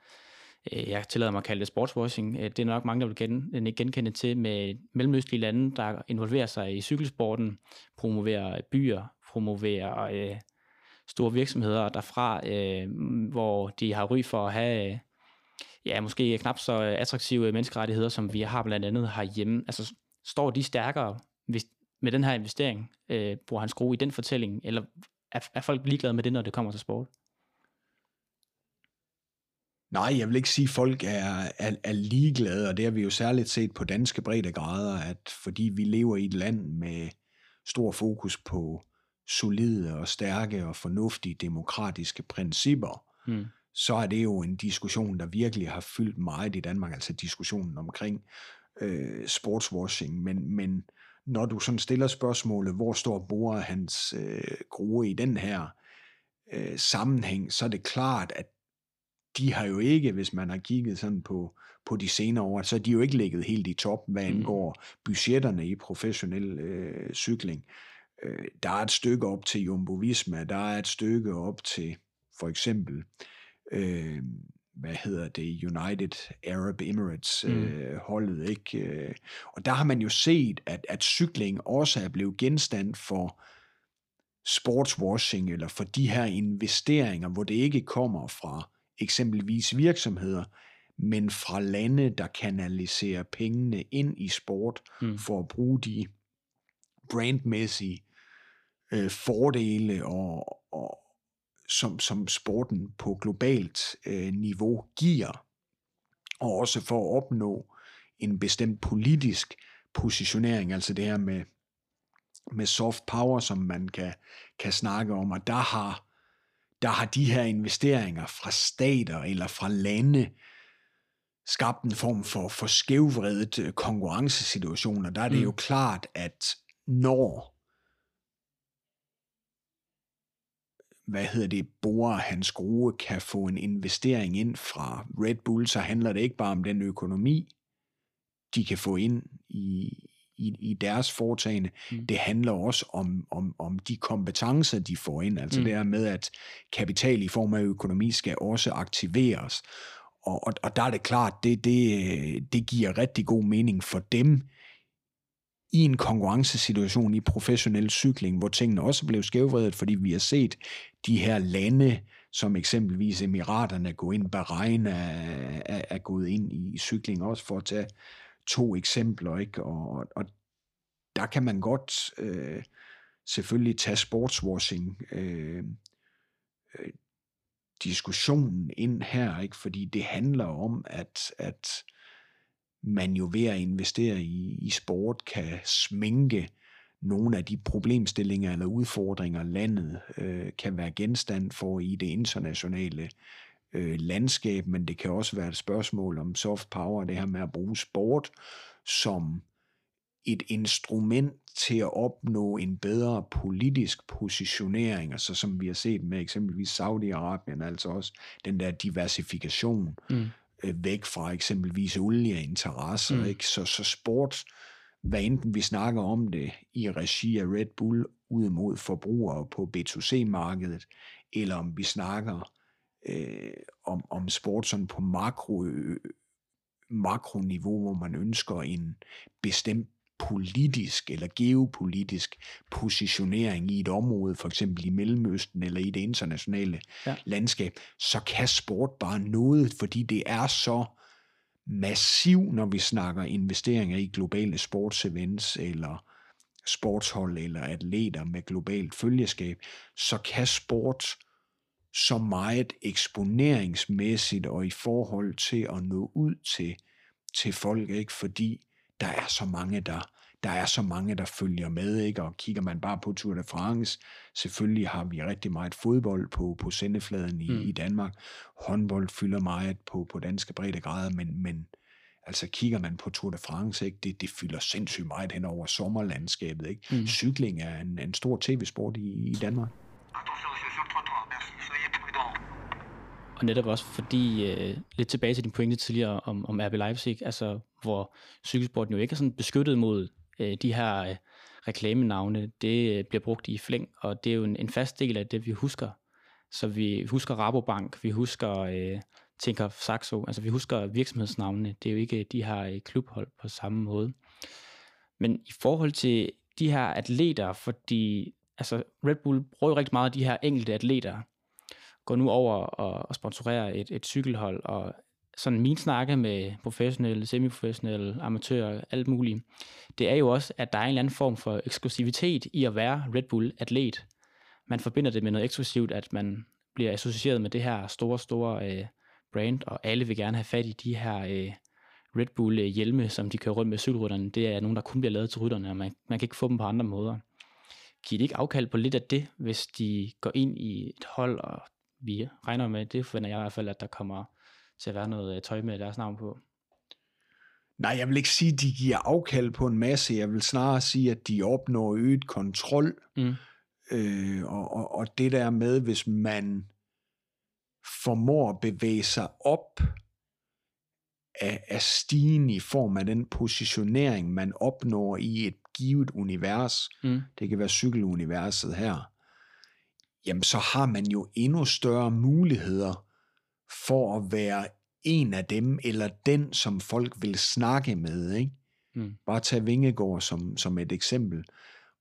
øh, jeg tillader mig at kalde det sportswashing. Øh, det er nok mange, der vil gen, øh, genkende til med mellemøstlige lande, der involverer sig i cykelsporten, promoverer byer, promoverer øh, store virksomheder derfra, øh, hvor de har ry for at have ja, måske knap så attraktive menneskerettigheder, som vi har blandt andet herhjemme. Altså, står de stærkere hvis, med den her investering, øh, bruger han skrue i den fortælling, eller er, er folk ligeglade med det, når det kommer til sport?
Nej, jeg vil ikke sige, at folk er, er, er ligeglade, og det har vi jo særligt set på danske breddegrader, at fordi vi lever i et land med stor fokus på solide og stærke og fornuftige demokratiske principper, mm så er det jo en diskussion, der virkelig har fyldt meget i Danmark, altså diskussionen omkring øh, sportswashing, men, men når du sådan stiller spørgsmålet, hvor står Bore hans øh, grue i den her øh, sammenhæng, så er det klart, at de har jo ikke, hvis man har kigget sådan på, på de senere år, så er de jo ikke ligget helt i top, hvad mm. angår budgetterne i professionel øh, cykling. Øh, der er et stykke op til Jumbo Visma, der er et stykke op til for eksempel øh, hvad hedder det, United Arab Emirates mm. øh, holdet, ikke? Øh, og der har man jo set, at, at cykling også er blevet genstand for sportswashing, eller for de her investeringer, hvor det ikke kommer fra eksempelvis virksomheder, men fra lande, der kanaliserer pengene ind i sport, mm. for at bruge de brandmæssige øh, fordele og, og, som, som sporten på globalt øh, niveau giver, og også for at opnå en bestemt politisk positionering, altså det her med, med soft power, som man kan, kan snakke om, og der har, der har de her investeringer fra stater eller fra lande skabt en form for, for skævvredet øh, konkurrencesituationer. Der er det mm. jo klart, at når hvad hedder det, Bore hans skrue kan få en investering ind fra Red Bull, så handler det ikke bare om den økonomi, de kan få ind i, i, i deres foretagende. Mm. Det handler også om, om, om de kompetencer, de får ind. Altså mm. det her med, at kapital i form af økonomi skal også aktiveres. Og, og, og der er det klart, det, det, det giver rigtig god mening for dem i en konkurrencesituation i professionel cykling, hvor tingene også blev skævvredet, fordi vi har set de her lande, som eksempelvis Emiraterne gå ind, Bahrain er, er, er gået ind i cykling, også for at tage to eksempler, ikke? Og, og der kan man godt øh, selvfølgelig tage sportswashing øh, øh, diskussionen ind her, ikke? fordi det handler om, at, at man jo ved at investere i, i sport kan sminke nogle af de problemstillinger eller udfordringer, landet øh, kan være genstand for i det internationale øh, landskab, men det kan også være et spørgsmål om soft power, det her med at bruge sport som et instrument til at opnå en bedre politisk positionering, altså som vi har set med eksempelvis Saudi-Arabien, altså også den der diversifikation. Mm øh, væk fra eksempelvis olieinteresser, mm. ikke? Så, så sport, hvad enten vi snakker om det i regi af Red Bull ud mod forbrugere på B2C-markedet, eller om vi snakker øh, om, om sport sådan på makro, øh, makroniveau, hvor man ønsker en bestemt politisk eller geopolitisk positionering i et område, for eksempel i Mellemøsten eller i det internationale ja. landskab, så kan sport bare noget, fordi det er så massiv, når vi snakker investeringer i globale sportsevents eller sportshold eller atleter med globalt følgeskab, så kan sport så meget eksponeringsmæssigt og i forhold til at nå ud til, til folk, ikke? fordi der er så mange, der, der er så mange, der følger med, ikke? og kigger man bare på Tour de France, selvfølgelig har vi rigtig meget fodbold på, på sendefladen i, mm. i Danmark, håndbold fylder meget på, på danske breddegrader, men, men altså kigger man på Tour de France, ikke? Det, det fylder sindssygt meget hen over sommerlandskabet. Ikke? Mm. Cykling er en, en stor tv-sport i, i Danmark.
Og netop også fordi, øh, lidt tilbage til din pointe tidligere om, om RB Leipzig, altså hvor cykelsporten jo ikke er sådan beskyttet mod øh, de her øh, reklamenavne, det øh, bliver brugt i flæng, og det er jo en, en fast del af det, vi husker. Så vi husker Rabobank, vi husker øh, Tinker Saxo, altså vi husker virksomhedsnavnene, det er jo ikke øh, de her øh, klubhold på samme måde. Men i forhold til de her atleter, fordi altså Red Bull bruger jo rigtig meget af de her enkelte atleter, går nu over og, og sponsorerer et, et cykelhold, og sådan min snakke med professionelle, semiprofessionelle, amatører, alt muligt, det er jo også, at der er en eller anden form for eksklusivitet i at være Red Bull-atlet. Man forbinder det med noget eksklusivt, at man bliver associeret med det her store, store øh, brand, og alle vil gerne have fat i de her øh, Red Bull-hjelme, øh, som de kører rundt med cykelrytterne. Det er nogen, der kun bliver lavet til rytterne, og man, man kan ikke få dem på andre måder. Giver de ikke afkald på lidt af det, hvis de går ind i et hold, og vi regner med, det forventer jeg i hvert fald, at der kommer til at være noget øh, tøj med deres navn på.
Nej, jeg vil ikke sige, at de giver afkald på en masse. Jeg vil snarere sige, at de opnår øget kontrol. Mm. Øh, og, og, og det der med, hvis man formår at bevæge sig op af, af stigen i form af den positionering, man opnår i et givet univers, mm. det kan være cykeluniverset her, jamen så har man jo endnu større muligheder for at være en af dem, eller den, som folk vil snakke med. Ikke? Mm. Bare tag Vingegård som, som et eksempel.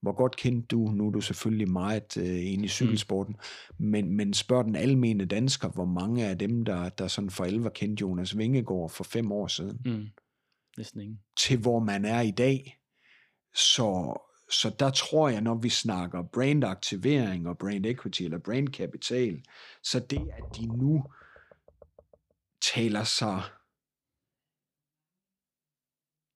Hvor godt kendte du, nu er du selvfølgelig meget øh, inde i cykelsporten, mm. men, men spørg den almene dansker, hvor mange af dem, der, der sådan for alvor kendte Jonas Vingegård for fem år siden, mm.
Næsten ingen.
til hvor man er i dag. Så, så der tror jeg, når vi snakker brand aktivering og brand equity eller brand kapital, så det, at de nu taler sig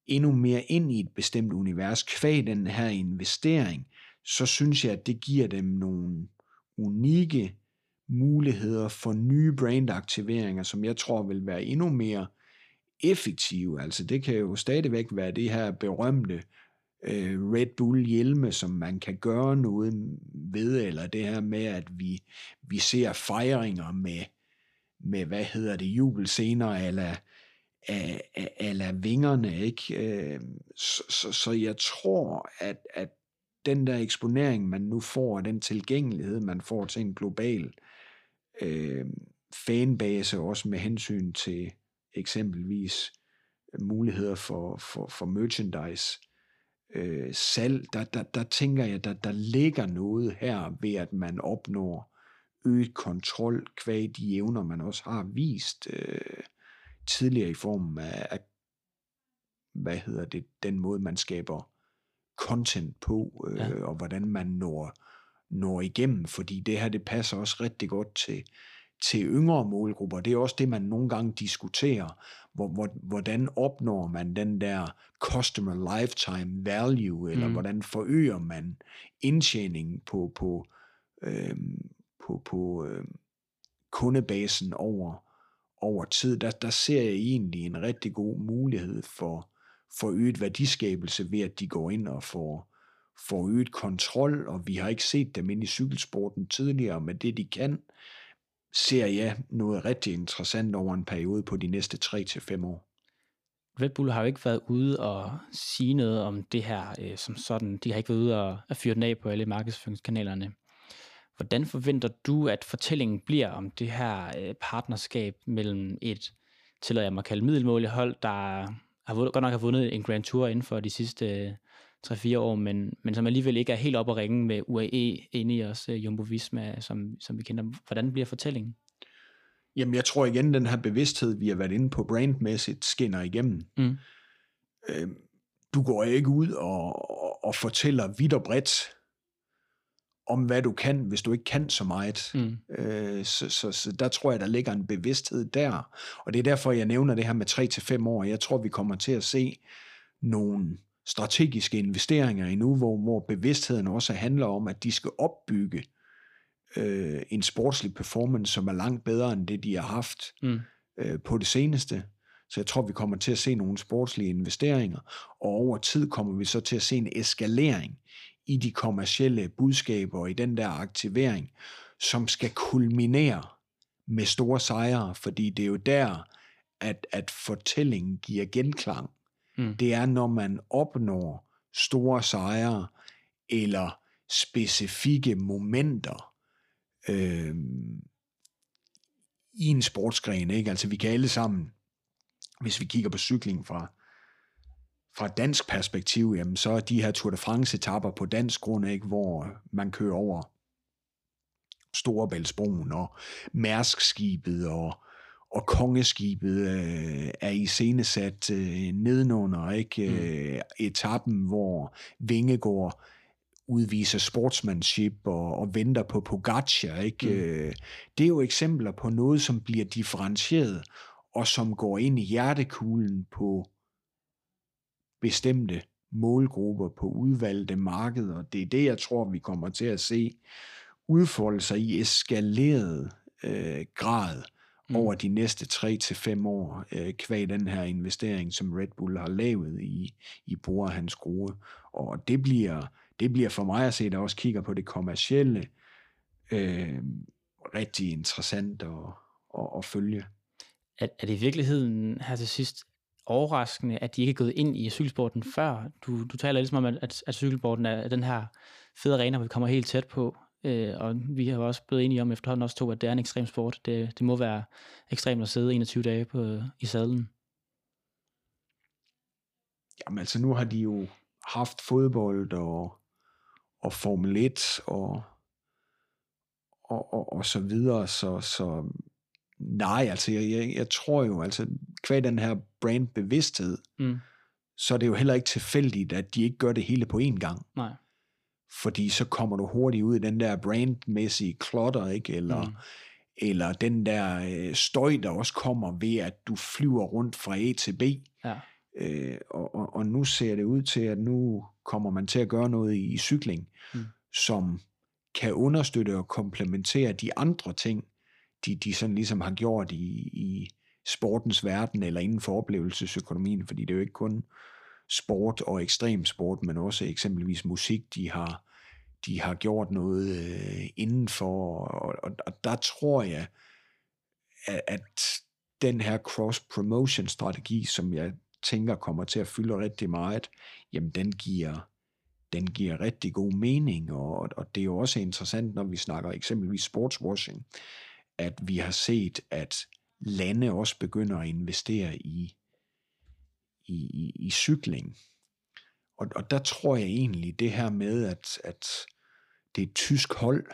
endnu mere ind i et bestemt univers, kvæg den her investering, så synes jeg, at det giver dem nogle unikke muligheder for nye brandaktiveringer, som jeg tror vil være endnu mere effektive. Altså det kan jo stadigvæk være det her berømte øh, Red Bull hjelme, som man kan gøre noget ved, eller det her med, at vi, vi ser fejringer med, med hvad hedder det, jubelscener, eller af, af, af vingerne, ikke? Øh, så, så, så jeg tror, at, at den der eksponering, man nu får, og den tilgængelighed, man får til en global øh, fanbase, også med hensyn til eksempelvis muligheder for, for, for merchandise, øh, salg, der, der, der tænker jeg, der, der ligger noget her ved, at man opnår øget kontrol kvæg de evner, man også har vist øh, tidligere i form af, af, hvad hedder det, den måde, man skaber content på, øh, ja. og hvordan man når, når igennem, fordi det her, det passer også rigtig godt til, til yngre målgrupper. Det er også det, man nogle gange diskuterer. Hvor, hvor, hvordan opnår man den der customer lifetime value, eller mm. hvordan forøger man indtjeningen på, på, øh, på, på øh, kundebasen over, over tid. Der, der ser jeg egentlig en rigtig god mulighed for, for øget værdiskabelse ved, at de går ind og får, får øget kontrol, og vi har ikke set dem ind i cykelsporten tidligere, men det de kan, ser jeg noget rigtig interessant over en periode på de næste 3-5 år.
Red Bull har jo ikke været ude og sige noget om det her øh, som sådan. De har ikke været ude og, at fyre den af på alle markedsføringskanalerne. Hvordan forventer du, at fortællingen bliver om det her øh, partnerskab mellem et, tillader jeg mig at kalde middelmålehold, der har vundet, godt nok har vundet en Grand Tour inden for de sidste 3-4 øh, år, men, men som alligevel ikke er helt op at ringe med UAE inde i os, uh, Jumbo Visma, som, som vi kender. Hvordan bliver fortællingen?
Jamen, jeg tror igen, den her bevidsthed, vi har været inde på brandmæssigt, skinner igennem. Mm. Øh, du går ikke ud og, og, og fortæller vidt og bredt om, hvad du kan, hvis du ikke kan så meget. Mm. Øh, så, så, så der tror jeg, der ligger en bevidsthed der. Og det er derfor, jeg nævner det her med 3-5 år. Jeg tror, vi kommer til at se nogle strategiske investeringer endnu, hvor, hvor bevidstheden også handler om, at de skal opbygge øh, en sportslig performance, som er langt bedre end det, de har haft mm. øh, på det seneste. Så jeg tror, vi kommer til at se nogle sportslige investeringer, og over tid kommer vi så til at se en eskalering i de kommercielle budskaber og i den der aktivering, som skal kulminere med store sejre, fordi det er jo der, at, at fortællingen giver genklang. Mm. Det er, når man opnår store sejre eller specifikke momenter øh, i en sportsgren. Ikke? Altså vi kan alle sammen, hvis vi kigger på cykling fra, fra dansk perspektiv, jamen, så er de her Tour de France-etapper på dansk grund, ikke, hvor man kører over Storebæltsbroen og Mærskskibet og, og Kongeskibet øh, er iscenesat øh, nedenunder, ikke? Mm. Øh, etappen, hvor Vingegård udviser sportsmanship og, og venter på Pogacar, ikke? Mm. Øh, det er jo eksempler på noget, som bliver differentieret, og som går ind i hjertekuglen på bestemte målgrupper på udvalgte markeder. Det er det, jeg tror, vi kommer til at se udfolde sig i eskaleret øh, grad mm. over de næste 3 til fem år, øh, kvæg den her investering, som Red Bull har lavet i, i Bora Hans Grue. Og det bliver, det bliver for mig at se, der også kigger på det kommercielle, øh, rigtig interessant at, at, at følge.
Er, er det i virkeligheden her til sidst overraskende, at de ikke er gået ind i cykelsporten før. Du, du taler ligesom om, at, at, at cykelsporten er den her fede arena, hvor vi kommer helt tæt på. Øh, og vi har også blevet enige om efterhånden også to, at det er en ekstrem sport. Det, det må være ekstremt at sidde 21 dage på, i sadlen.
Jamen altså, nu har de jo haft fodbold og, og Formel 1 og, og, og, og så videre, så, så Nej, altså jeg, jeg, jeg tror jo, altså kvæg den her brandbevidsthed, mm. så er det jo heller ikke tilfældigt, at de ikke gør det hele på én gang.
Nej.
Fordi så kommer du hurtigt ud i den der brandmæssige klotter, ikke? Eller, mm. eller den der øh, støj, der også kommer ved, at du flyver rundt fra A til B.
Ja.
Øh, og, og, og nu ser det ud til, at nu kommer man til at gøre noget i, i cykling, mm. som kan understøtte og komplementere de andre ting, de, de sådan ligesom har gjort i, i sportens verden eller inden for oplevelsesøkonomien, fordi det er jo ikke kun sport og ekstrem sport, men også eksempelvis musik, de har, de har gjort noget øh, indenfor, og, og, og der tror jeg, at, at den her cross-promotion-strategi, som jeg tænker kommer til at fylde rigtig meget, jamen den giver, den giver rigtig god mening, og, og det er jo også interessant, når vi snakker eksempelvis sportswashing, at vi har set, at lande også begynder at investere i, i, i, i cykling. Og, og der tror jeg egentlig det her med, at, at det er et tysk hold,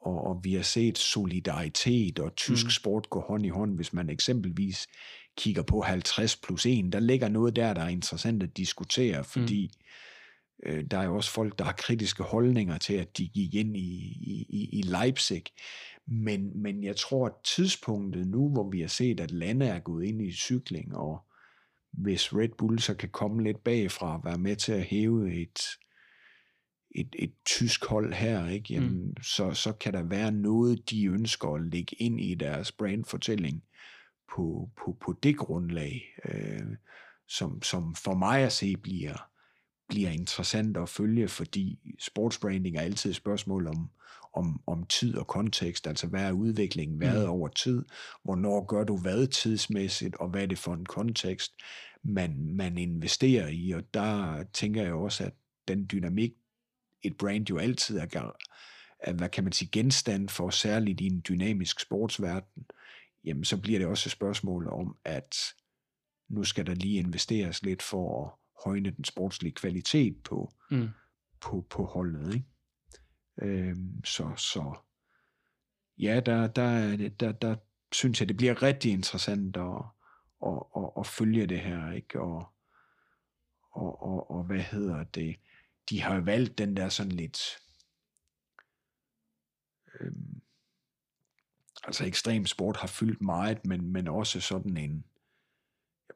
og, og vi har set solidaritet og tysk mm. sport gå hånd i hånd, hvis man eksempelvis kigger på 50 plus 1, der ligger noget der, der er interessant at diskutere, fordi mm. øh, der er jo også folk, der har kritiske holdninger til, at de gik ind i, i, i Leipzig. Men, men jeg tror, at tidspunktet nu, hvor vi har set, at lande er gået ind i cykling, og hvis Red Bull så kan komme lidt bagfra og være med til at hæve et, et, et tysk hold her, ikke? Jamen, mm. så, så kan der være noget, de ønsker at lægge ind i deres brandfortælling på, på, på det grundlag, øh, som, som for mig at se bliver, bliver interessant at følge, fordi sportsbranding er altid et spørgsmål om, om, om tid og kontekst, altså hvad er udviklingen været mm. over tid, hvornår gør du hvad tidsmæssigt, og hvad er det for en kontekst, man, man investerer i, og der tænker jeg også, at den dynamik, et brand jo altid er, er hvad kan man sige, genstand for, særligt i en dynamisk sportsverden, jamen så bliver det også et spørgsmål om, at nu skal der lige investeres lidt for at højne den sportslige kvalitet på, mm. på, på holdet. Ikke? Øhm, så, så ja, der, der, der, der synes jeg, det bliver rigtig interessant at, at, at, at følge det her, ikke? Og, og, og, og hvad hedder det? De har valgt den der sådan lidt øhm, altså ekstrem sport har fyldt meget, men, men også sådan en,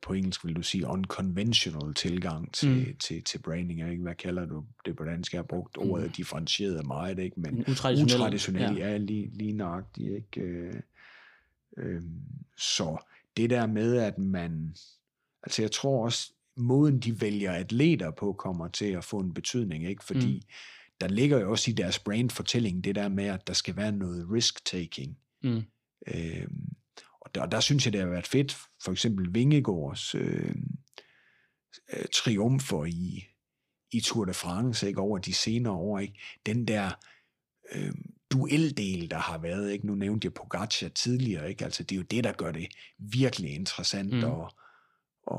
på engelsk vil du sige, unconventional tilgang til, mm. til, til branding. Ikke? Hvad kalder du det på dansk? Jeg har brugt ordet mm. differentieret meget, ikke? men utraditionel, utraditionel ja. er lige, lige nøjagtigt. Ikke? Øh, øh, så det der med, at man, altså jeg tror også, måden de vælger atleter på, kommer til at få en betydning, ikke? fordi mm. der ligger jo også i deres brandfortælling det der med, at der skal være noget risk-taking. Mm. Øh, og der, der synes jeg, det har været fedt, for eksempel Vingegårds øh, øh, triumfer i, i Tour de France ikke, over de senere år. Ikke? Den der øh, dueldel, der har været. Ikke? Nu nævnte jeg Pogacar tidligere. Ikke? Altså, det er jo det, der gør det virkelig interessant mm. at, at,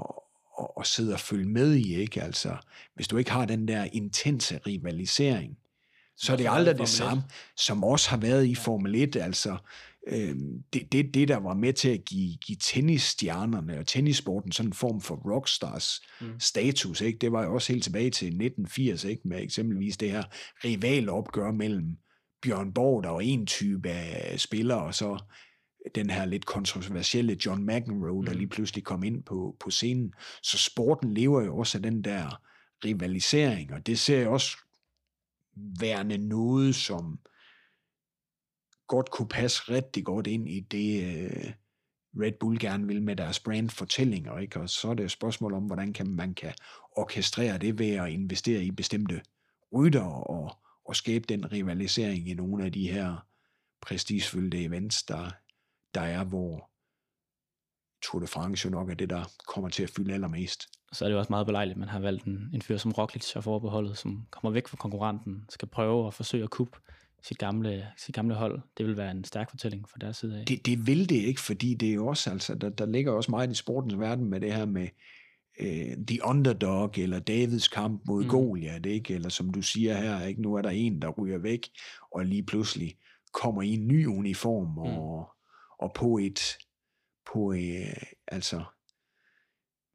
at, at sidde og følge med i. Ikke? Altså, hvis du ikke har den der intense rivalisering, så er det aldrig det samme, som også har været i Formel 1. Altså, øh, det, det, det, der var med til at give, give tennisstjernerne og tennissporten sådan en form for rockstars mm. status, ikke? det var jo også helt tilbage til 1980, ikke? med eksempelvis det her rivalopgør mellem Bjørn Borg, der var en type af spillere, og så den her lidt kontroversielle John McEnroe, mm. der lige pludselig kom ind på, på scenen. Så sporten lever jo også af den der rivalisering, og det ser jeg også værende noget, som godt kunne passe rigtig godt ind i det, øh, Red Bull gerne vil med deres brandfortællinger, ikke? og så er det et spørgsmål om, hvordan kan man kan orkestrere det ved at investere i bestemte rytter og, og skabe den rivalisering i nogle af de her prestigefyldte events, der, der er, hvor Tour de France jo nok er det, der kommer til at fylde allermest.
Så er det jo også meget belejligt, at man har valgt en, en fyr som Roglic og forbeholdet, som kommer væk fra konkurrenten, skal prøve at forsøge at kuppe sit gamle, sit gamle hold. Det vil være en stærk fortælling fra deres side af.
Det, det vil det ikke, fordi det er jo også, altså, der, der ligger også meget i sportens verden med det her med uh, the underdog, eller Davids kamp mod mm. Goliath, ikke? eller som du siger her, ikke? nu er der en, der ryger væk, og lige pludselig kommer i en ny uniform, og, mm. og på et, på, uh, altså,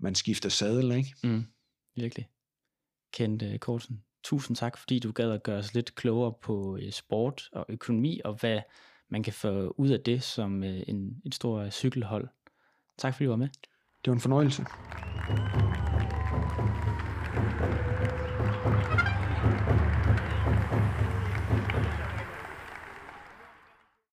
man skifter sadel, ikke?
Mm, virkelig. Kent uh, Korsen, tusind tak, fordi du gad at gøre os lidt klogere på øh, sport og økonomi, og hvad man kan få ud af det som øh, en, en, stor øh, cykelhold. Tak fordi du var med.
Det var en fornøjelse.